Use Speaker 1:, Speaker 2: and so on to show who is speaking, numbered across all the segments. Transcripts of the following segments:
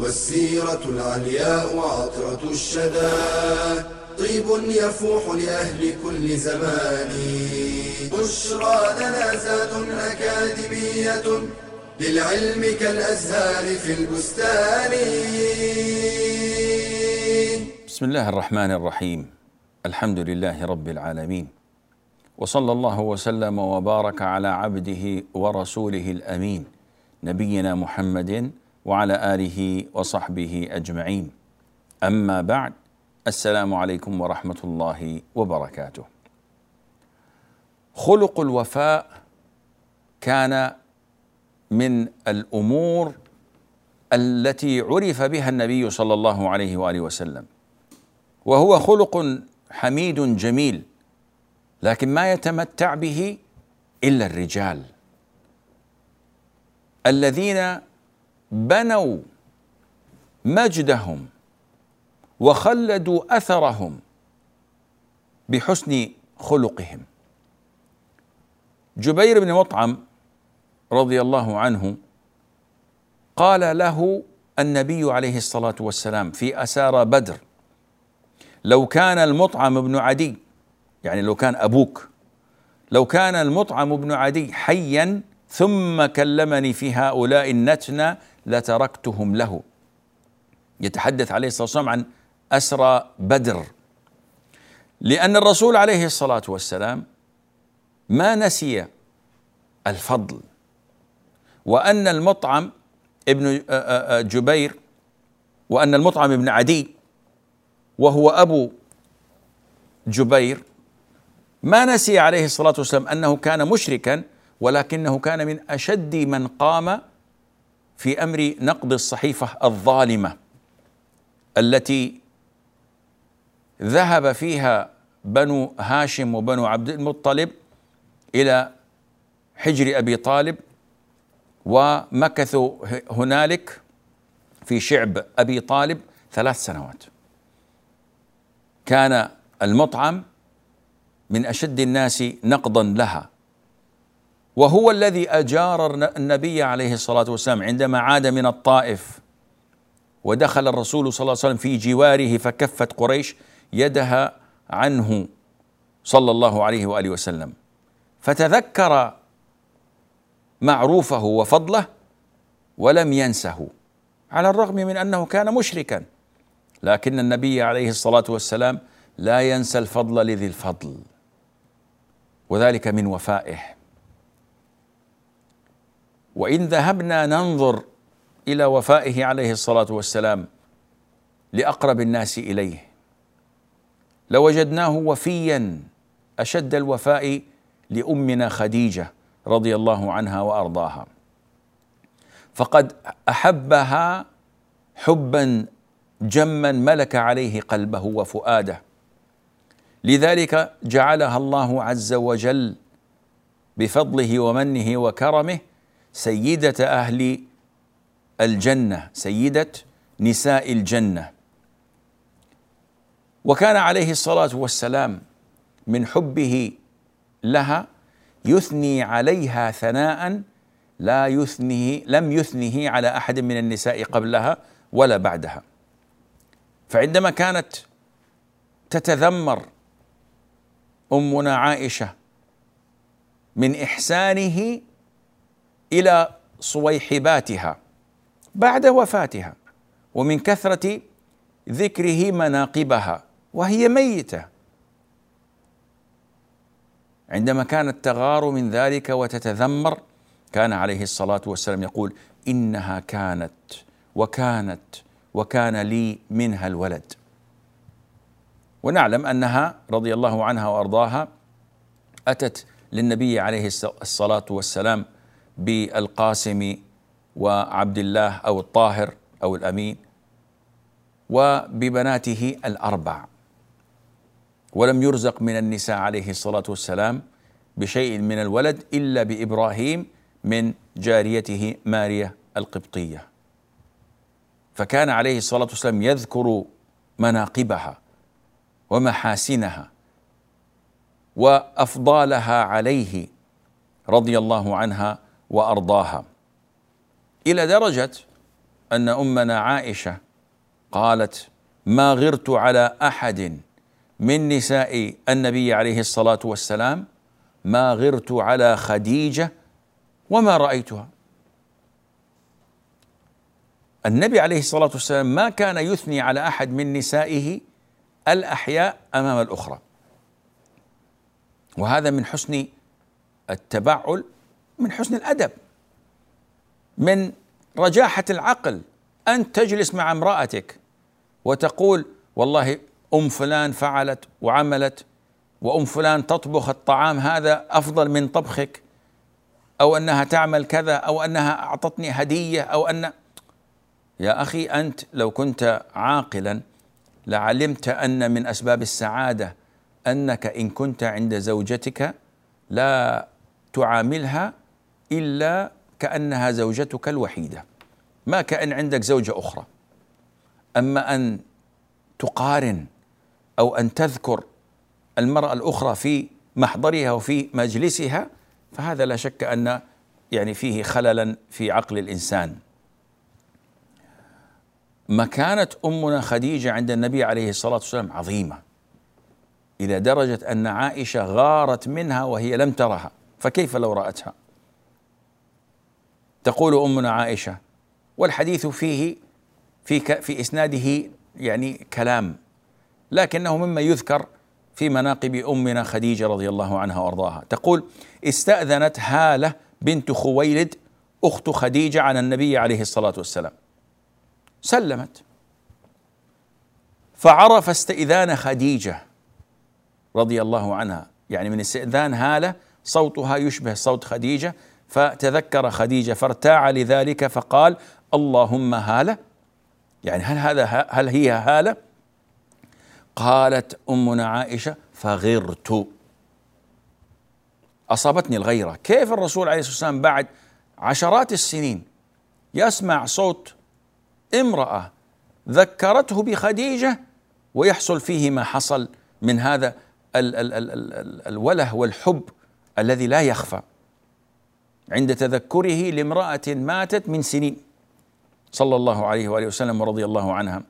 Speaker 1: والسيرة العلياء عطرة الشدى. طيب يفوح لأهل كل زمان. بشرى لنا زاد أكاديمية للعلم كالأزهار في البستان.
Speaker 2: بسم الله الرحمن الرحيم. الحمد لله رب العالمين. وصلى الله وسلم وبارك على عبده ورسوله الأمين. نبينا محمد وعلى آله وصحبه أجمعين. أما بعد السلام عليكم ورحمة الله وبركاته. خلق الوفاء كان من الأمور التي عرف بها النبي صلى الله عليه وآله وسلم. وهو خلق حميد جميل لكن ما يتمتع به إلا الرجال. الذين بنوا مجدهم وخلدوا أثرهم بحسن خلقهم. جبير بن مطعم رضي الله عنه قال له النبي عليه الصلاة والسلام في أسارى بدر لو كان المطعم بن عدي يعني لو كان أبوك لو كان المطعم بن عدي حيا ثم كلمني في هؤلاء النتنى لتركتهم له. يتحدث عليه الصلاه والسلام عن أسرى بدر. لأن الرسول عليه الصلاة والسلام ما نسي الفضل وأن المطعم ابن جبير وأن المطعم بن عدي وهو أبو جبير ما نسي عليه الصلاة والسلام أنه كان مشركا ولكنه كان من أشد من قام في أمر نقض الصحيفة الظالمة التي ذهب فيها بنو هاشم وبنو عبد المطلب إلى حجر أبي طالب ومكثوا هنالك في شعب أبي طالب ثلاث سنوات. كان المطعم من أشد الناس نقضا لها. وهو الذي أجار النبي عليه الصلاة والسلام عندما عاد من الطائف ودخل الرسول صلى الله عليه وسلم في جواره فكفت قريش يدها عنه صلى الله عليه وآله وسلم. فتذكر معروفه وفضله ولم ينسه على الرغم من أنه كان مشركا. لكن النبي عليه الصلاة والسلام لا ينسى الفضل لذي الفضل وذلك من وفائه. وإن ذهبنا ننظر إلى وفائه عليه الصلاة والسلام لأقرب الناس إليه. لوجدناه وفيا أشد الوفاء لأمنا خديجة رضي الله عنها وأرضاها. فقد أحبها حبا جما ملك عليه قلبه وفؤاده. لذلك جعلها الله عز وجل بفضله ومنه وكرمه سيدة أهل الجنة سيدة نساء الجنة. وكان عليه الصلاة والسلام من حبه لها يثني عليها ثناء لا يثنيه لم يثنه على أحد من النساء قبلها ولا بعدها. فعندما كانت تتذمر أمنا عائشة من إحسانه إلى صويحباتها بعد وفاتها ومن كثرة ذكره مناقبها وهي ميتة. عندما كانت تغار من ذلك وتتذمر كان عليه الصلاة والسلام يقول إنها كانت وكانت وكان لي منها الولد. ونعلم أنها رضي الله عنها وأرضاها أتت للنبي عليه الصلاة والسلام بالقاسم وعبد الله أو الطاهر أو الأمين وببناته الأربع. ولم يرزق من النساء عليه الصلاة والسلام بشيء من الولد إلا بإبراهيم من جاريته ماريا القبطية. فكان عليه الصلاة والسلام يذكر مناقبها ومحاسنها وأفضالها عليه رضي الله عنها وأرضاها. إلى درجة أن أمنا عائشة قالت ما غرت على أحد من نساء النبي عليه الصلاة والسلام ما غرت على خديجة وما رأيتها. النبي عليه الصلاة والسلام ما كان يثني على أحد من نسائه الأحياء أمام الأخرى. وهذا من حسن التبعل من حسن الأدب من رجاحة العقل أن تجلس مع امرأتك وتقول والله أم فلان فعلت وعملت وأم فلان تطبخ الطعام هذا أفضل من طبخك أو أنها تعمل كذا أو أنها أعطتني هدية أو أن يا أخي أنت لو كنت عاقلا لعلمت أن من أسباب السعادة أنك إن كنت عند زوجتك لا تعاملها إلا كأنها زوجتك الوحيدة. ما كأن عندك زوجة أخرى. أما أن تقارن أو أن تذكر المرأة الأخرى في محضرها وفي مجلسها فهذا لا شك أن يعني فيه خللا في عقل الإنسان. مكانة أمنا خديجة عند النبي عليه الصلاة والسلام عظيمة إلى درجة أن عائشة غارت منها وهي لم ترها فكيف لو رأتها؟ تقول أمنا عائشة والحديث فيه في في إسناده يعني كلام لكنه مما يذكر في مناقب أمنا خديجة رضي الله عنها وأرضاها. تقول استأذنت هالة بنت خويلد أخت خديجة على النبي عليه الصلاة والسلام. سلمت. فعرف استئذان خديجة رضي الله عنها. يعني من استئذان هالة صوتها يشبه صوت خديجة فتذكر خديجة فارتاع لذلك فقال اللهم هالة. يعني هل هذا هل هي هالة؟ قالت أمنا عائشة فغرت. أصابتني الغيرة. كيف الرسول عليه الصلاة والسلام بعد عشرات السنين يسمع صوت امرأة ذكرته بخديجة ويحصل فيه ما حصل من هذا ال ال ال ال الوله والحب الذي لا يخفى؟ عند تذكره لامرأة ماتت من سنين. صلى الله عليه وآله وسلم ورضي الله عنها.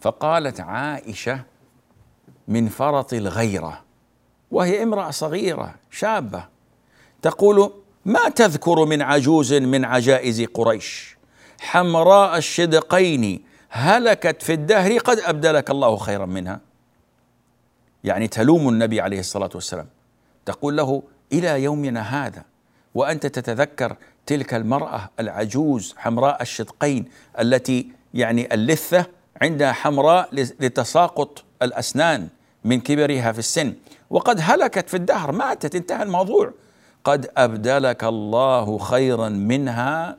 Speaker 2: فقالت عائشة من فرط الغيرة. وهي امرأة صغيرة شابة. تقول ما تذكر من عجوز من عجائز قريش؟ حمراء الشدقين هلكت في الدهر قد أبدلك الله خيرا منها. يعني تلوم النبي عليه الصلاة والسلام. تقول له إلى يومنا هذا وأنت تتذكر تلك المرأة العجوز حمراء الشدقين التي يعني اللثة عندها حمراء لتساقط الأسنان من كبرها في السن. وقد هلكت في الدهر ماتت انتهى الموضوع. قد أبدلك الله خيرا منها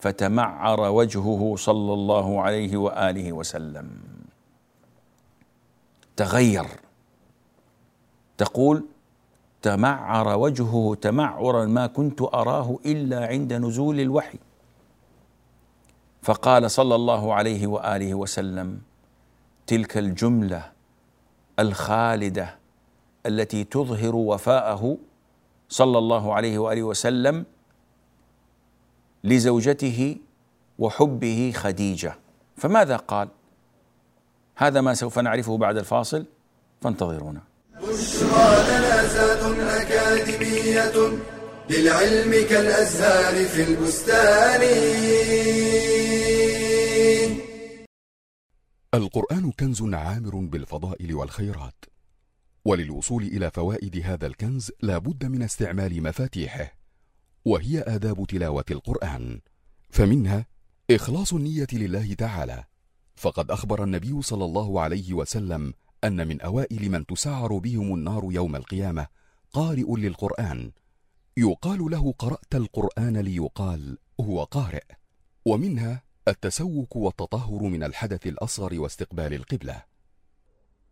Speaker 2: فتمعر وجهه صلى الله عليه وآله وسلم. تغير. تقول تمعر وجهه تمعرا ما كنت أراه إلا عند نزول الوحي. فقال صلى الله عليه وآله وسلم تلك الجملة الخالدة التي تظهر وفاءه صلى الله عليه وآله وسلم لزوجته وحبه خديجة. فماذا قال؟ هذا ما سوف نعرفه بعد الفاصل فانتظرونا.
Speaker 1: أكاديمية للعلم كالأزهار في البستان.
Speaker 3: القرآن كنز عامر بالفضائل والخيرات وللوصول إلى فوائد هذا الكنز لا بد من استعمال مفاتيحه وهي آداب تلاوة القرآن. فمنها إخلاص النية لله تعالى. فقد أخبر النبي صلى الله عليه وسلم أن من أوائل من تسعر بهم النار يوم القيامة قارئ للقرآن. يقال له قرأت القرآن ليقال هو قارئ. ومنها التسوك والتطهر من الحدث الأصغر واستقبال القبلة.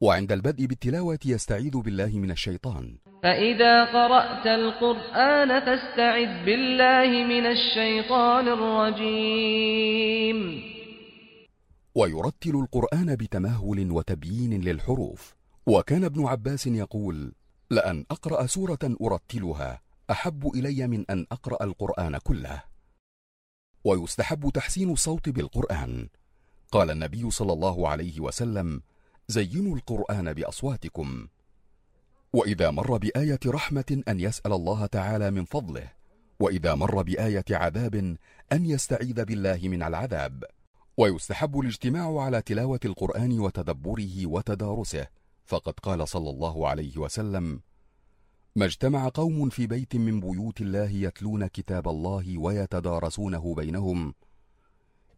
Speaker 3: وعند البدء بالتلاوة يستعيذ بالله من الشيطان.
Speaker 4: فإذا قرأت القرآن فاستعذ بالله من الشيطان الرجيم.
Speaker 3: ويرتل القرآن بتمهل وتبيين للحروف. وكان ابن عباس يقول لأن أقرأ سورة أرتلها. أحب إلي من أن أقرأ القرآن كله. ويستحب تحسين الصوت بالقرآن. قال النبي صلى الله عليه وسلم زينوا القرآن بأصواتكم. وإذا مر بآية رحمة أن يسأل الله تعالى من فضله. وإذا مر بآية عذاب أن يستعيذ بالله من العذاب. ويستحب الاجتماع على تلاوة القرآن وتدبره وتدارسه. فقد قال صلى الله عليه وسلم ما اجتمع قوم في بيت من بيوت الله يتلون كتاب الله ويتدارسونه بينهم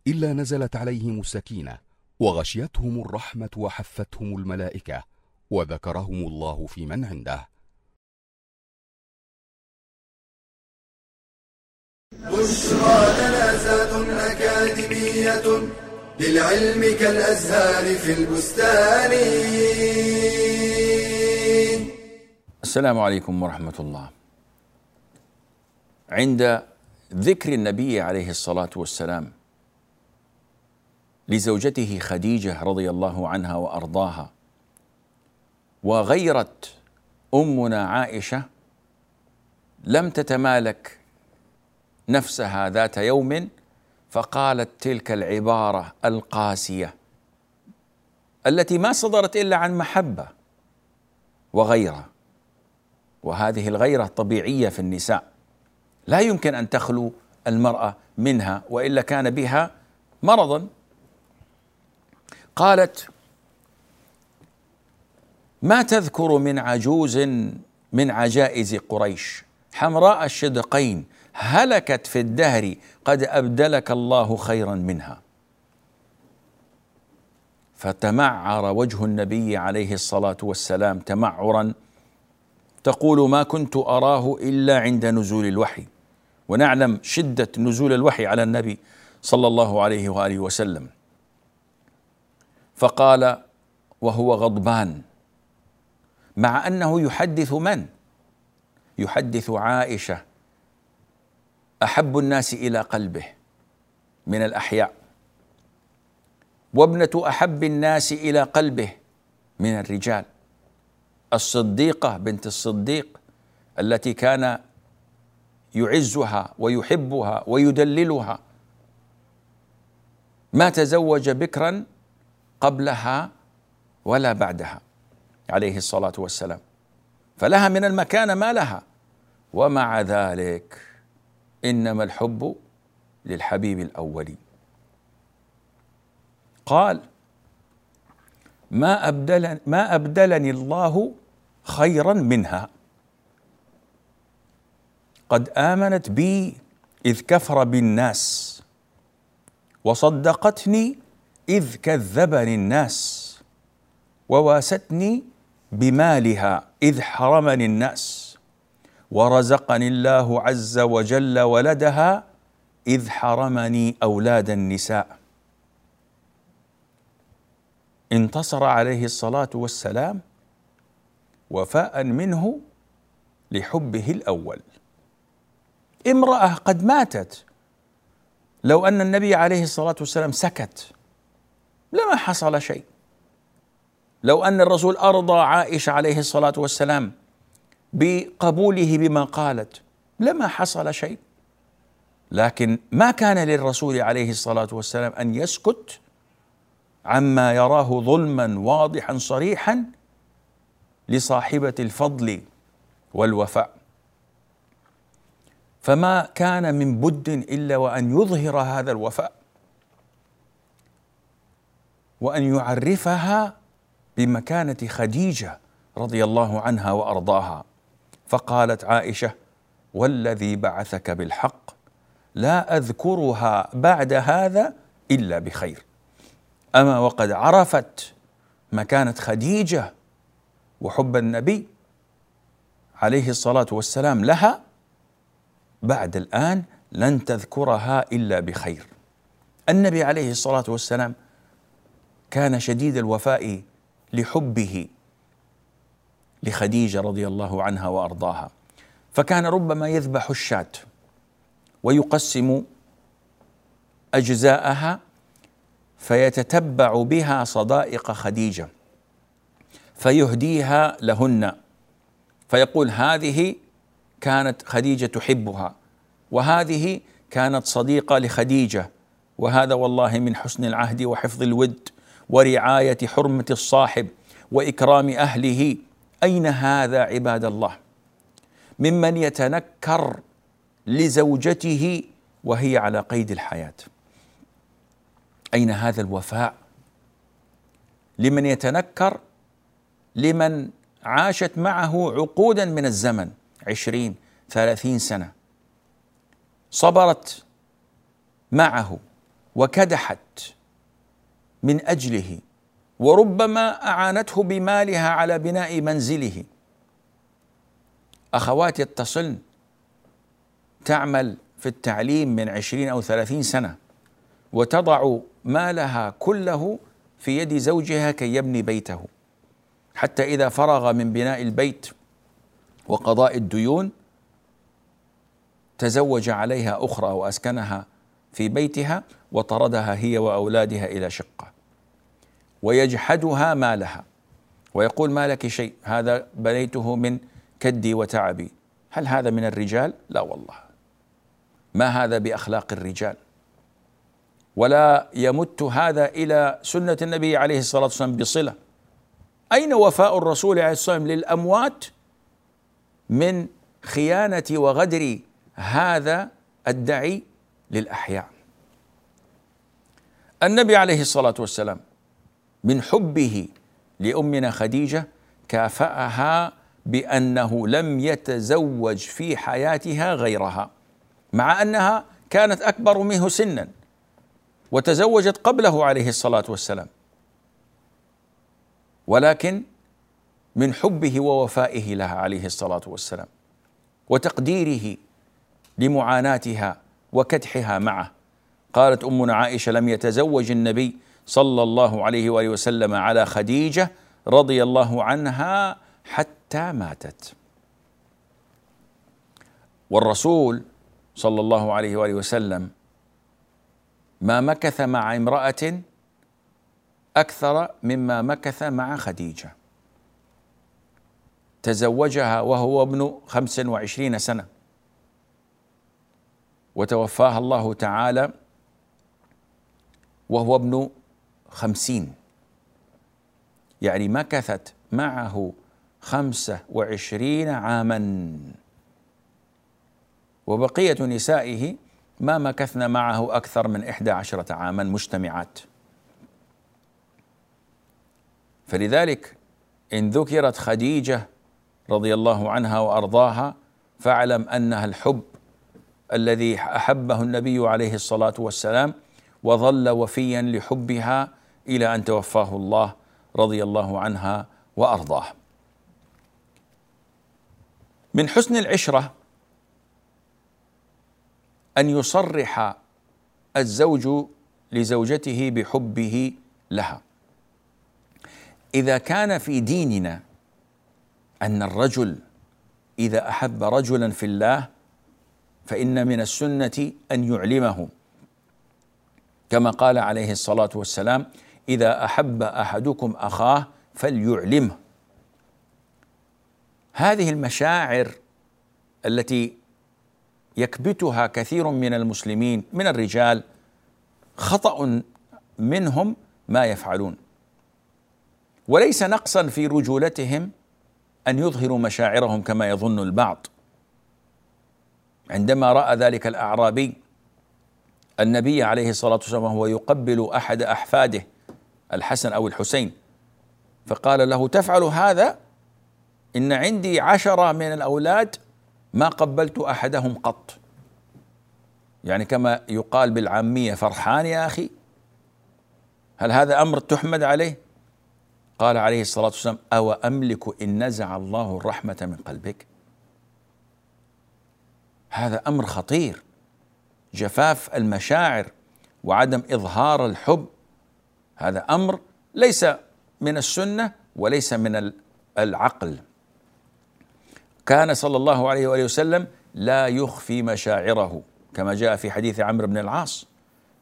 Speaker 3: إلا نزلت عليهم السكينة وغشيتهم الرحمة وحفتهم الملائكة وذكرهم الله في من عنده.
Speaker 1: بشرى أكاديمية للعلم كالأزهار في البستان
Speaker 2: السلام عليكم ورحمة الله. عند ذكر النبي عليه الصلاة والسلام لزوجته خديجة رضي الله عنها وأرضاها وغيرت أمنا عائشة لم تتمالك نفسها ذات يوم فقالت تلك العبارة القاسية التي ما صدرت إلا عن محبة وغيرة. وهذه الغيرة طبيعية في النساء. لا يمكن أن تخلو المرأة منها وإلا كان بها مرضا قالت ما تذكر من عجوز من عجائز قريش؟ حمراء الشدقين هلكت في الدهر قد أبدلك الله خيرا منها. فتمعر وجه النبي عليه الصلاة والسلام تمعرا تقول ما كنت أراه إلا عند نزول الوحي. ونعلم شدة نزول الوحي على النبي صلى الله عليه وآله وسلم. فقال وهو غضبان. مع أنه يحدث من؟ يحدث عائشة أحب الناس إلى قلبه من الأحياء. وابنة أحب الناس إلى قلبه من الرجال. الصديقة بنت الصديق التي كان يعزها ويحبها ويدللها. ما تزوج بكرا قبلها ولا بعدها عليه الصلاة والسلام. فلها من المكانه ما لها ومع ذلك إنما الحب للحبيب الأول. قال ما ابدل ما أبدلني الله خيرا منها. قد آمنت بي إذ كفر بالناس وصدقتني إذ كذبني الناس وواستني بمالها إذ حرمني الناس. ورزقني الله عز وجل ولدها إذ حرمني أولاد النساء. انتصر عليه الصلاة والسلام وفاء منه لحبه الأول. امرأة قد ماتت. لو أن النبي عليه الصلاة والسلام سكت لما حصل شيء؟ لو أن الرسول أرضى عائشة عليه الصلاة والسلام بقبوله بما قالت. لما حصل شيء. لكن ما كان للرسول عليه الصلاة والسلام أن يسكت عما يراه ظلما واضحا صريحا لصاحبة الفضل والوفاء. فما كان من بد إلا وأن يظهر هذا الوفاء. وأن يعرفها بمكانة خديجة رضي الله عنها وأرضاها. فقالت عائشة والذي بعثك بالحق لا أذكرها بعد هذا إلا بخير. أما وقد عرفت مكانة خديجة وحب النبي عليه الصلاة والسلام لها بعد الآن لن تذكرها إلا بخير. النبي عليه الصلاة والسلام كان شديد الوفاء لحبه لخديجة رضي الله عنها وأرضاها. فكان ربما يذبح الشاة ويقسم أجزاءها فيتتبع بها صدائق خديجة فيهديها لهن. فيقول هذه كانت خديجة تحبها وهذه كانت صديقة لخديجة وهذا والله من حسن العهد وحفظ الود ورعاية حرمة الصاحب وإكرام أهله أين هذا عباد الله؟ ممن يتنكر لزوجته وهي على قيد الحياة. أين هذا الوفاء؟ لمن يتنكر لمن عاشت معه عقودا من الزمن عشرين ثلاثين سنة. صبرت معه وكدحت من أجله وربما أعانته بمالها على بناء منزله. اخوات يتصلن تعمل في التعليم من عشرين أو ثلاثين سنة وتضع مالها كله في يد زوجها كي يبني بيته. حتى إذا فرغ من بناء البيت وقضاء الديون تزوج عليها أخرى وأسكنها في بيتها وطردها هي وأولادها إلى شقة. ويجحدها مالها. ويقول ما لك شيء هذا بنيته من كدي وتعبي. هل هذا من الرجال؟ لا والله. ما هذا بأخلاق الرجال؟ ولا يمت هذا إلى سنة النبي عليه الصلاة والسلام بصلة. أين وفاء الرسول عليه الصلاة والسلام للأموات من خيانة وغدر هذا الدعي للأحياء؟ النبي عليه الصلاة والسلام من حبه لأمنا خديجة كافأها بأنه لم يتزوج في حياتها غيرها مع أنها كانت أكبر منه سنا وتزوجت قبله عليه الصلاة والسلام. ولكن من حبه ووفائه لها عليه الصلاة والسلام وتقديره لمعاناتها وكدحها معه. قالت أمنا عائشة لم يتزوج النبي صلى الله عليه وآله وسلم على خديجة رضي الله عنها حتى ماتت. والرسول صلى الله عليه وآله وسلم ما مكث مع امرأة أكثر مما مكث مع خديجة. تزوجها وهو ابن خمس وعشرين سنة. وتوفاها الله تعالى وهو ابن خمسين. يعني مكثت معه خمسة وعشرين عاما. وبقية نسائه ما مكثن معه أكثر من إحدى عشرة عاما مجتمعات. فلذلك إن ذكرت خديجة رضي الله عنها وأرضاها فاعلم أنها الحب الذي أحبه النبي عليه الصلاة والسلام وظل وفيا لحبها إلى أن توفاه الله رضي الله عنها وأرضاه. من حسن العشرة أن يصرح الزوج لزوجته بحبه لها. إذا كان في ديننا أن الرجل إذا أحب رجلا في الله فإن من السنة أن يعلمه كما قال عليه الصلاة والسلام إذا أحب أحدكم أخاه فليعلمه. هذه المشاعر التي يكبتها كثير من المسلمين من الرجال خطأ منهم ما يفعلون. وليس نقصا في رجولتهم أن يظهروا مشاعرهم كما يظن البعض. عندما رأى ذلك الأعرابي النبي عليه الصلاة والسلام وهو يقبل أحد أحفاده الحسن أو الحسين. فقال له تفعل هذا؟ إن عندي عشرة من الأولاد ما قبلت أحدهم قط. يعني كما يقال بالعامية فرحان يا أخي هل هذا أمر تحمد عليه؟ قال عليه الصلاة والسلام أو أملك إن نزع الله الرحمة من قلبك؟ هذا أمر خطير. جفاف المشاعر وعدم إظهار الحب هذا أمر ليس من السنة وليس من العقل. كان صلى الله عليه وآله وسلم لا يخفي مشاعره كما جاء في حديث عمرو بن العاص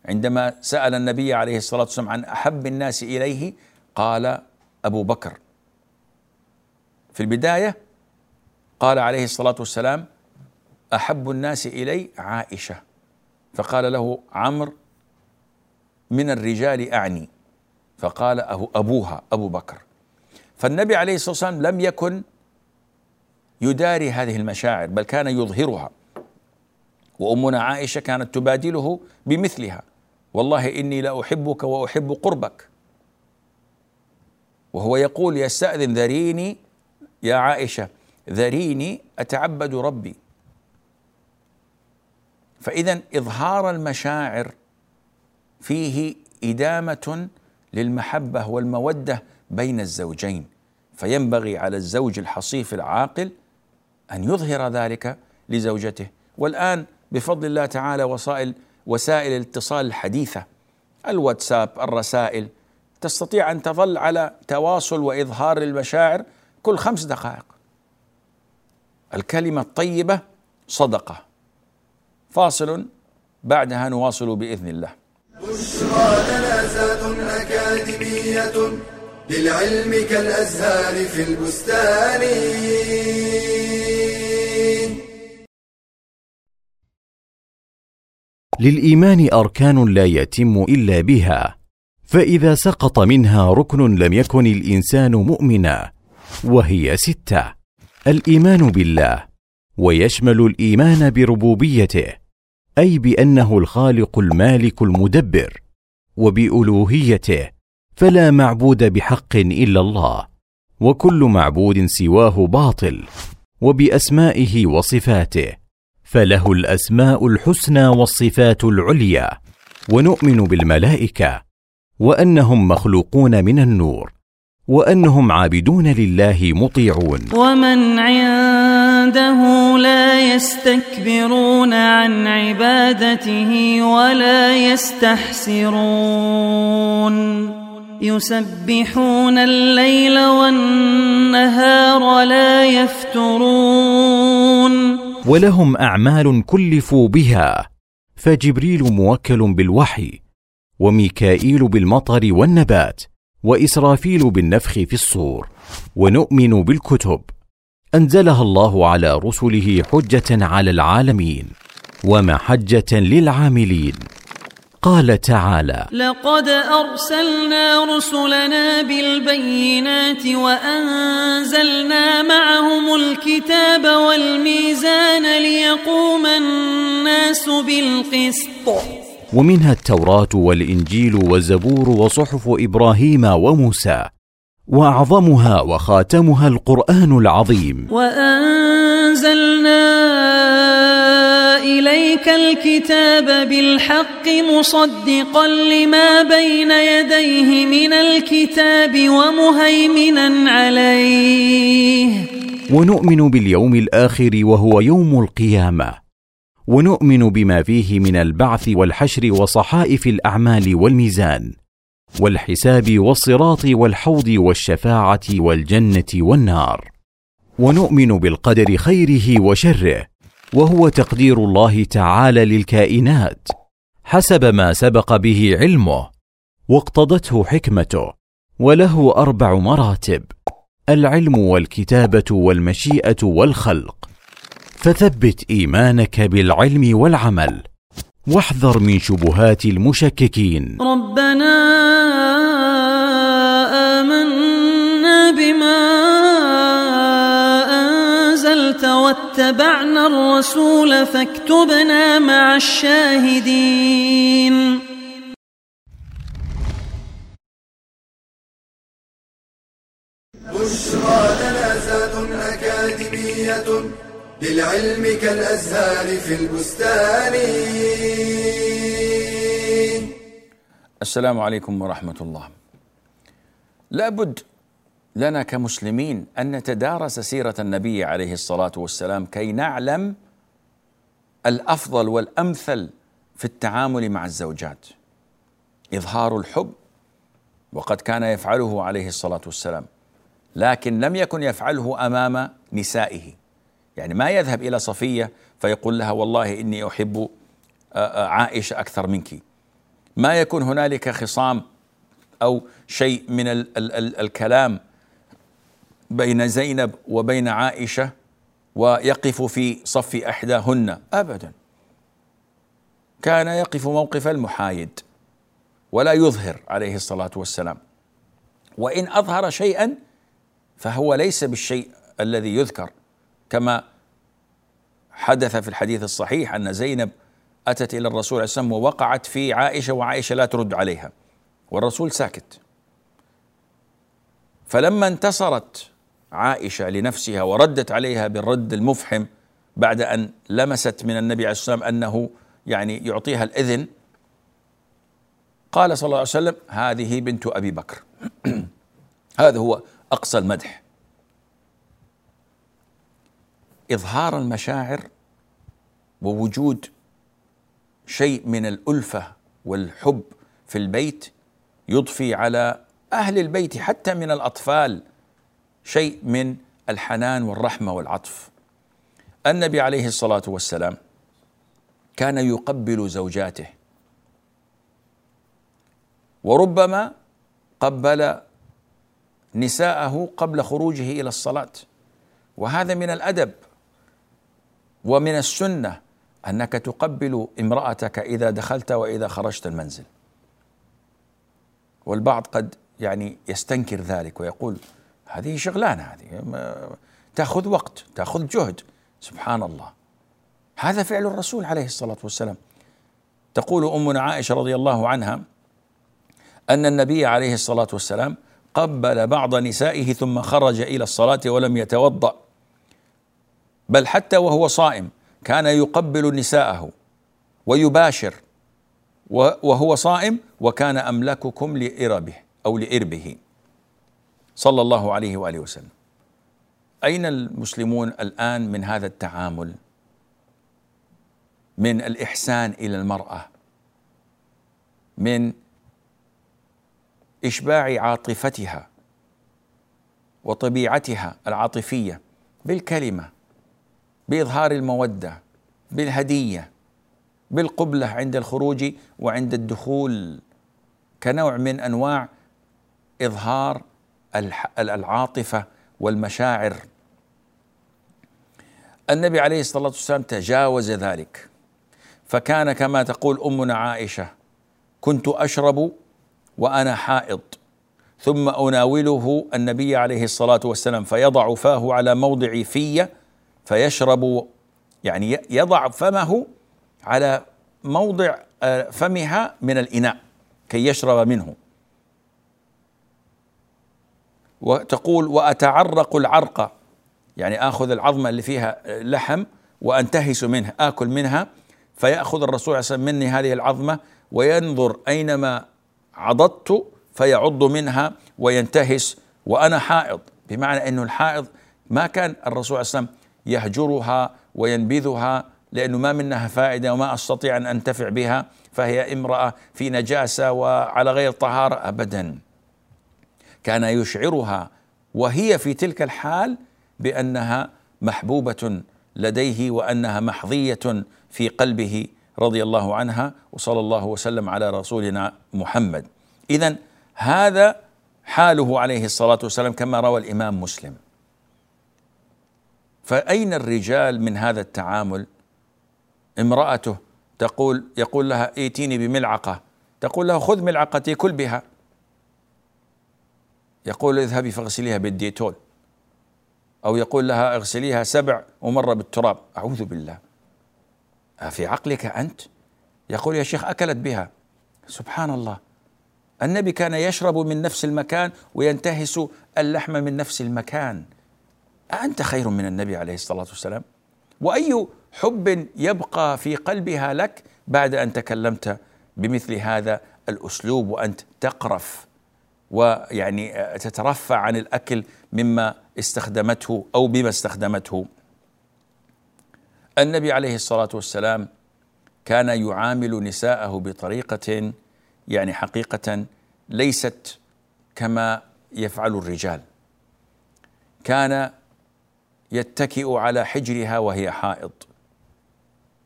Speaker 2: عندما سأل النبي عليه الصلاة والسلام عن أحب الناس إليه قال أبو بكر. في البداية قال عليه الصلاة والسلام أحب الناس إلي عائشة. فقال له عمرو من الرجال أعني. فقال أبوها أبو بكر. فالنبي عليه الصلاة والسلام لم يكن يداري هذه المشاعر بل كان يظهرها. وأمنا عائشة كانت تبادله بمثلها. والله إني لاحبك وأحب قربك. وهو يقول يستأذن ذريني يا عائشة ذريني أتعبد ربي. فاذا إظهار المشاعر فيه إدامة للمحبة والمودة بين الزوجين. فينبغي على الزوج الحصيف العاقل أن يظهر ذلك لزوجته. والآن بفضل الله تعالى وسائل وسائل الاتصال الحديثة الواتساب الرسائل. تستطيع أن تظل على تواصل وإظهار المشاعر كل خمس دقائق. الكلمة الطيبة صدقة. فاصل بعدها نواصل بإذن الله.
Speaker 1: بشرى لنا أكاديمية للعلم كالأزهار في البستان.
Speaker 5: للإيمان أركان لا يتم إلا بها فإذا سقط منها ركن لم يكن الإنسان مؤمنا وهي ستة الإيمان بالله ويشمل الإيمان بربوبيته أي بأنه الخالق المالك المدبر وبألوهيته فلا معبود بحق إلا الله وكل معبود سواه باطل وبأسمائه وصفاته فله الأسماء الحسنى والصفات العليا ونؤمن بالملائكة وأنهم مخلوقون من النور وأنهم عابدون لله مطيعون.
Speaker 6: ومن عنده لا يستكبرون عن عبادته ولا يستحسرون. يسبحون الليل والنهار لا يفترون.
Speaker 5: ولهم أعمال كلفوا بها فجبريل موكل بالوحي وميكائيل بالمطر والنبات وإسرافيل بالنفخ في الصور ونؤمن بالكتب. أنزلها الله على رسله حجة على العالمين ومحجة للعاملين. قال تعالى
Speaker 6: لقد أرسلنا رسلنا بالبينات وأنزلنا معهم الكتاب والميزان ليقوم الناس بالقسط.
Speaker 5: ومنها التوراة والإنجيل والزبور وصحف إبراهيم وموسى. وأعظمها وخاتمها القرآن العظيم.
Speaker 6: وأنزلنا إليك الكتاب بالحق مصدقا لما بين يديه من الكتاب ومهيمنا عليه.
Speaker 5: ونؤمن باليوم الآخر وهو يوم القيامة. ونؤمن بما فيه من البعث والحشر وصحائف الأعمال والميزان. والحساب والصراط والحوض والشفاعة والجنة والنار. ونؤمن بالقدر خيره وشره وهو تقدير الله تعالى للكائنات. حسب ما سبق به علمه واقتضته حكمته وله أربع مراتب العلم والكتابة والمشيئة والخلق. فثبت إيمانك بالعلم والعمل واحذر من شبهات المشككين.
Speaker 6: ربنا آمنا بما أنزلت واتبعنا الرسول فاكتبنا مع الشاهدين.
Speaker 1: بشرى لنا أكاديمية. للعلم كالأزهار في البستان.
Speaker 2: السلام عليكم ورحمة الله. لابد لنا كمسلمين أن نتدارس سيرة النبي عليه الصلاة والسلام كي نعلم الأفضل والأمثل في التعامل مع الزوجات. إظهار الحب وقد كان يفعله عليه الصلاة والسلام لكن لم يكن يفعله أمام نسائه. يعني ما يذهب إلى صفية فيقول لها والله إني أحب عائشة أكثر منك. ما يكون هنالك خصام أو شيء من ال ال ال الكلام بين زينب وبين عائشة ويقف في صف إحداهن؟ أبدا. كان يقف موقف المحايد ولا يظهر عليه الصلاة والسلام. وإن أظهر شيئا فهو ليس بالشيء الذي يذكر. كما حدث في الحديث الصحيح أن زينب أتت إلى الرسول عليه السلام ووقعت في عائشة وعائشة لا ترد عليها والرسول ساكت. فلما انتصرت عائشة لنفسها وردت عليها بالرد المفحم بعد أن لمست من النبي عليه والسلام أنه يعني يعطيها الإذن قال صلى الله عليه وسلم هذه بنت أبي بكر. هذا هو أقصى المدح. إظهار المشاعر ووجود شيء من الألفة والحب في البيت يضفي على أهل البيت حتى من الأطفال شيء من الحنان والرحمة والعطف. النبي عليه الصلاة والسلام كان يقبل زوجاته وربما قبل نساءه قبل خروجه إلى الصلاة. وهذا من الأدب ومن السنة أنك تقبل امرأتك إذا دخلت وإذا خرجت المنزل. والبعض قد يعني يستنكر ذلك ويقول هذه شغلانة هذه تأخذ وقت تأخذ جهد. سبحان الله. هذا فعل الرسول عليه الصلاة والسلام. تقول امنا عائشة رضي الله عنها أن النبي عليه الصلاة والسلام قبل بعض نسائه ثم خرج إلى الصلاة ولم يتوضأ. بل حتى وهو صائم كان يقبل نساءه ويباشر وهو صائم وكان أملككم لإربه أو لإربه. صلى الله عليه وآله وسلم. أين المسلمون الآن من هذا التعامل؟ من الإحسان إلى المرأة؟ من إشباع عاطفتها وطبيعتها العاطفية بالكلمة بإظهار المودة بالهدية بالقبلة عند الخروج وعند الدخول كنوع من أنواع إظهار العاطفة والمشاعر. النبي عليه الصلاة والسلام تجاوز ذلك. فكان كما تقول أمنا عائشة كنت أشرب وأنا حائض ثم أناوله النبي عليه الصلاة والسلام فيضع فاه على موضع في فيشرب يعني يضع فمه على موضع آه، فمها من الإناء كي يشرب منه. وتقول وأتعرق العرق يعني آخذ العظمة اللي فيها لحم وأنتهس منها آكل منها فيأخذ الرسول عليه وسلم مني هذه العظمة وينظر أينما عضضت فيعض منها وينتهس وأنا حائض. بمعنى إنه الحائض ما كان الرسول عليه وسلم يهجرها وينبذها لأنه ما منها فائدة وما أستطيع أن أنتفع بها فهي امرأة في نجاسة وعلى غير طهارة ابدا. كان يشعرها وهي في تلك الحال بأنها محبوبة لديه وأنها محظية في قلبه رضي الله عنها وصلى الله وسلم على رسولنا محمد. اذا هذا حاله عليه الصلاة والسلام كما روى الإمام مسلم. فأين الرجال من هذا التعامل؟ امرأته تقول يقول لها ائتيني بملعقة. تقول له خذ ملعقتي كل بها. يقول اذهبي فاغسليها بالديتول. أو يقول لها اغسليها سبع ومره بالتراب. أعوذ بالله. في عقلك أنت؟ يقول يا شيخ أكلت بها. سبحان الله. النبي كان يشرب من نفس المكان وينتهس اللحم من نفس المكان. أأنت خير من النبي عليه الصلاة والسلام؟ وأي حب يبقى في قلبها لك بعد أن تكلمت بمثل هذا الأسلوب وأنت تقرف ويعني تترفع عن الأكل مما استخدمته أو بما استخدمته. النبي عليه الصلاة والسلام كان يعامل نساءه بطريقة يعني حقيقة ليست كما يفعل الرجال. كان يتكئ على حجرها وهي حائض.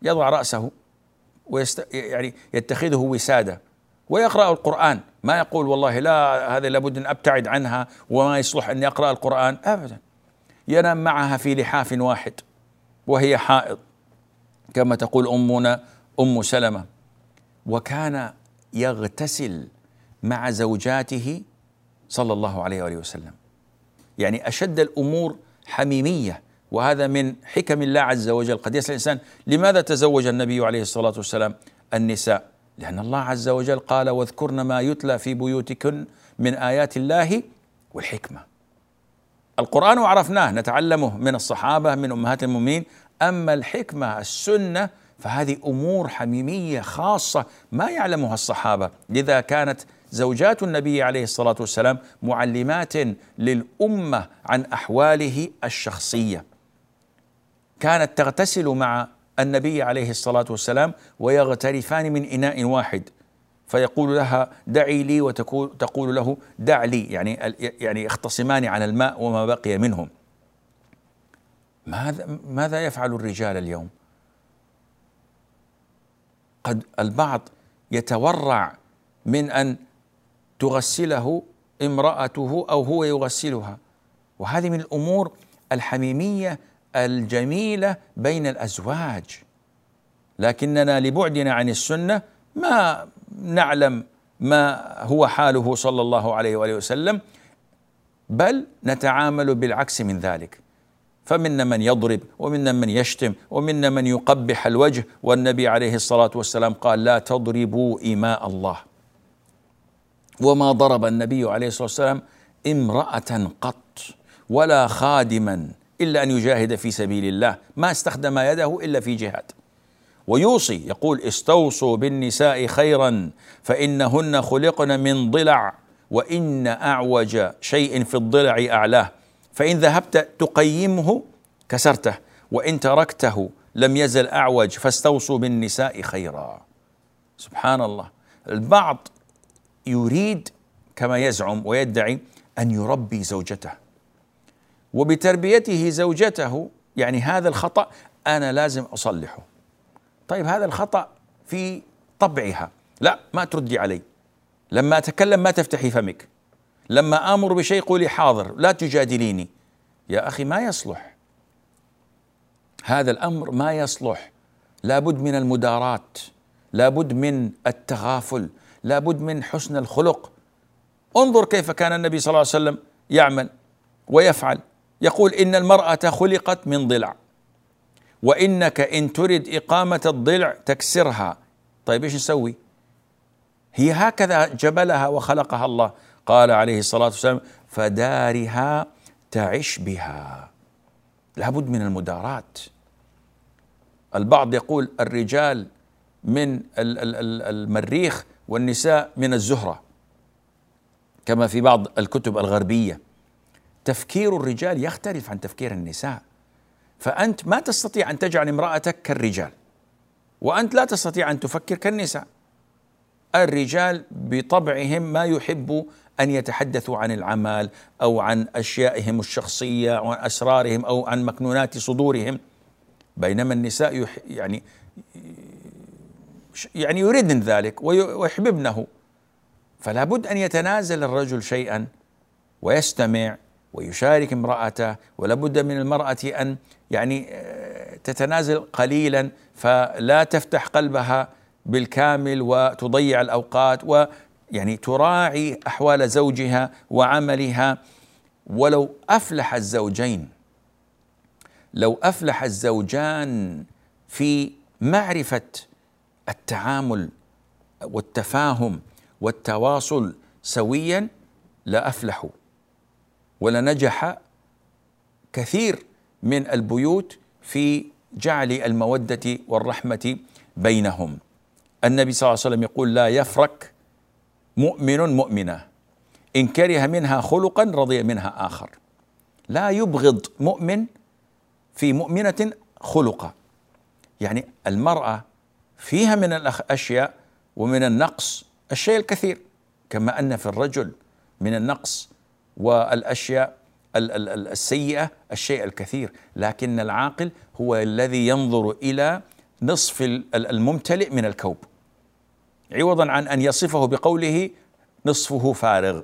Speaker 2: يضع رأسه ويست يعني يتخذه وسادة. ويقرأ القرآن. ما يقول والله لا هذا لابد أن أبتعد عنها وما يصلح أن يقرأ القرآن. أبدا. ينام معها في لحاف واحد وهي حائض. كما تقول أمنا أم سلمة. وكان يغتسل مع زوجاته صلى الله عليه وآله وسلم. يعني أشد الأمور حميمية. وهذا من حكم الله عز وجل. قد يسأل الإنسان لماذا تزوج النبي عليه الصلاة والسلام النساء؟ لأن الله عز وجل قال واذكرن ما يتلى في بيوتكن من آيات الله والحكمة. القرآن عرفناه نتعلمه من الصحابة من أمهات المؤمنين. أما الحكمة السنة فهذه أمور حميمية خاصة ما يعلمها الصحابة. لذا كانت زوجات النبي عليه الصلاة والسلام معلمات للأمة عن أحواله الشخصية. كانت تغتسل مع النبي عليه الصلاة والسلام ويغترفان من إناء واحد. فيقول لها دعي لي وتقول تقول له دع لي يعني يعني يختصمان على الماء وما بقي منهم. ماذا ماذا يفعل الرجال اليوم؟ قد البعض يتورع من أن تغسله امرأته أو هو يغسلها. وهذه من الأمور الحميمية الجميلة بين الأزواج. لكننا لبعدنا عن السنة ما نعلم ما هو حاله صلى الله عليه وآله وسلم بل نتعامل بالعكس من ذلك. فمنا من يضرب ومنا من يشتم ومنا من يقبح الوجه. والنبي عليه الصلاة والسلام قال لا تضربوا ايماء الله. وما ضرب النبي عليه الصلاة والسلام امرأة قط ولا خادما إلا أن يجاهد في سبيل الله ما استخدم يده إلا في جهاد. ويوصي يقول استوصوا بالنساء خيرا فإنهن خلقن من ضلع وإن أعوج شيء في الضلع أعلاه. فإن ذهبت تقيمه كسرته وإن تركته لم يزل أعوج فاستوصوا بالنساء خيرا. سبحان الله. البعض يريد كما يزعم ويدعي أن يربي زوجته. وبتربيته زوجته يعني هذا الخطأ أنا لازم أصلحه. طيب هذا الخطأ في طبعها. لا ما تردي علي. لما أتكلم ما تفتحي فمك. لما آمر بشيء قولي حاضر لا تجادليني. يا أخي ما يصلح. هذا الأمر ما يصلح. لابد من المداراة. لابد من التغافل. لابد من حسن الخلق. انظر كيف كان النبي صلى الله عليه وسلم يعمل ويفعل. يقول إن المرأة خلقت من ضلع وإنك إن ترد إقامة الضلع تكسرها. طيب إيش نسوي هي هكذا جبلها وخلقها الله. قال عليه الصلاة والسلام فدارها تعش بها. لابد من المداراة. البعض يقول الرجال من المريخ والنساء من الزهرة. كما في بعض الكتب الغربية. تفكير الرجال يختلف عن تفكير النساء. فأنت ما تستطيع أن تجعل امرأتك كالرجال وأنت لا تستطيع أن تفكر كالنساء. الرجال بطبعهم ما يحب أن يتحدثوا عن العمل أو عن أشيائهم الشخصية أو عن أسرارهم أو عن مكنونات صدورهم. بينما النساء يعني يعني يريدن ذلك ويحببنه. فلا بد أن يتنازل الرجل شيئا ويستمع ويشارك امرأته ولا بد من المرأة أن يعني آه، تتنازل قليلا فلا تفتح قلبها بالكامل وتضيع الأوقات يعني تراعي أحوال زوجها وعملها. ولو أفلح الزوجين لو أفلح الزوجان في معرفة التعامل والتفاهم والتواصل سويا لافلحوا ولنجح كثير من البيوت في جعل المودة والرحمة بينهم. النبي صلى الله عليه وسلم يقول لا يفرك مؤمن مؤمنة. إن كره منها خلقا رضي منها آخر. لا يبغض مؤمن في مؤمنة خلقا. يعني المرأة فيها من الاشياء ومن النقص الشيء الكثير. كما أن في الرجل من النقص والأشياء السيئة الشيء الكثير. لكن العاقل هو الذي ينظر إلى نصف الممتلئ من الكوب. عوضا عن أن يصفه بقوله نصفه فارغ.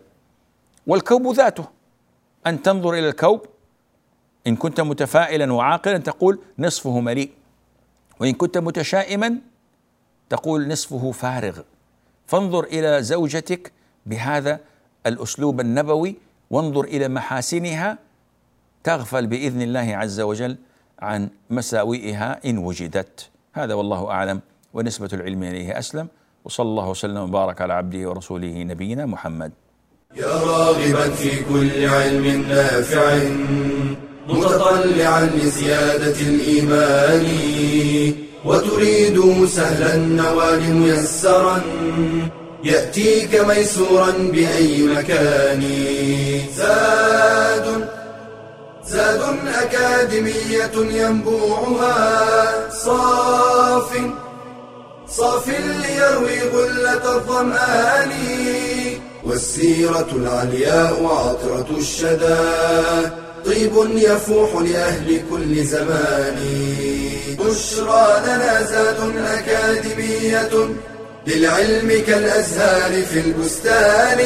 Speaker 2: والكوب ذاته. أن تنظر إلى الكوب إن كنت متفائلا وعاقلا تقول نصفه مليء. وإن كنت متشائما تقول نصفه فارغ. فانظر إلى زوجتك بهذا الأسلوب النبوي وانظر إلى محاسنها تغفل بإذن الله عز وجل عن مساوئها إن وجدت. هذا والله أعلم ونسبة العلم إليه أسلم. وصلى الله وسلم وبارك على عبده ورسوله نبينا محمد.
Speaker 1: يا راغبا في كل علم نافع متطلعا لزيادة الإيمان. وتريد سهلا النوال ميسرا يأتيك ميسورا بأي مكان. زاد زاد أكاديمية ينبوعها. صاف صاف ليروي غلة الظمآن. والسيرة العلياء عطرة الشدى. طيب يفوح لأهل كل زمان. بشرى لنا زاد أكاديمية للعلم كالأزهار في البستان.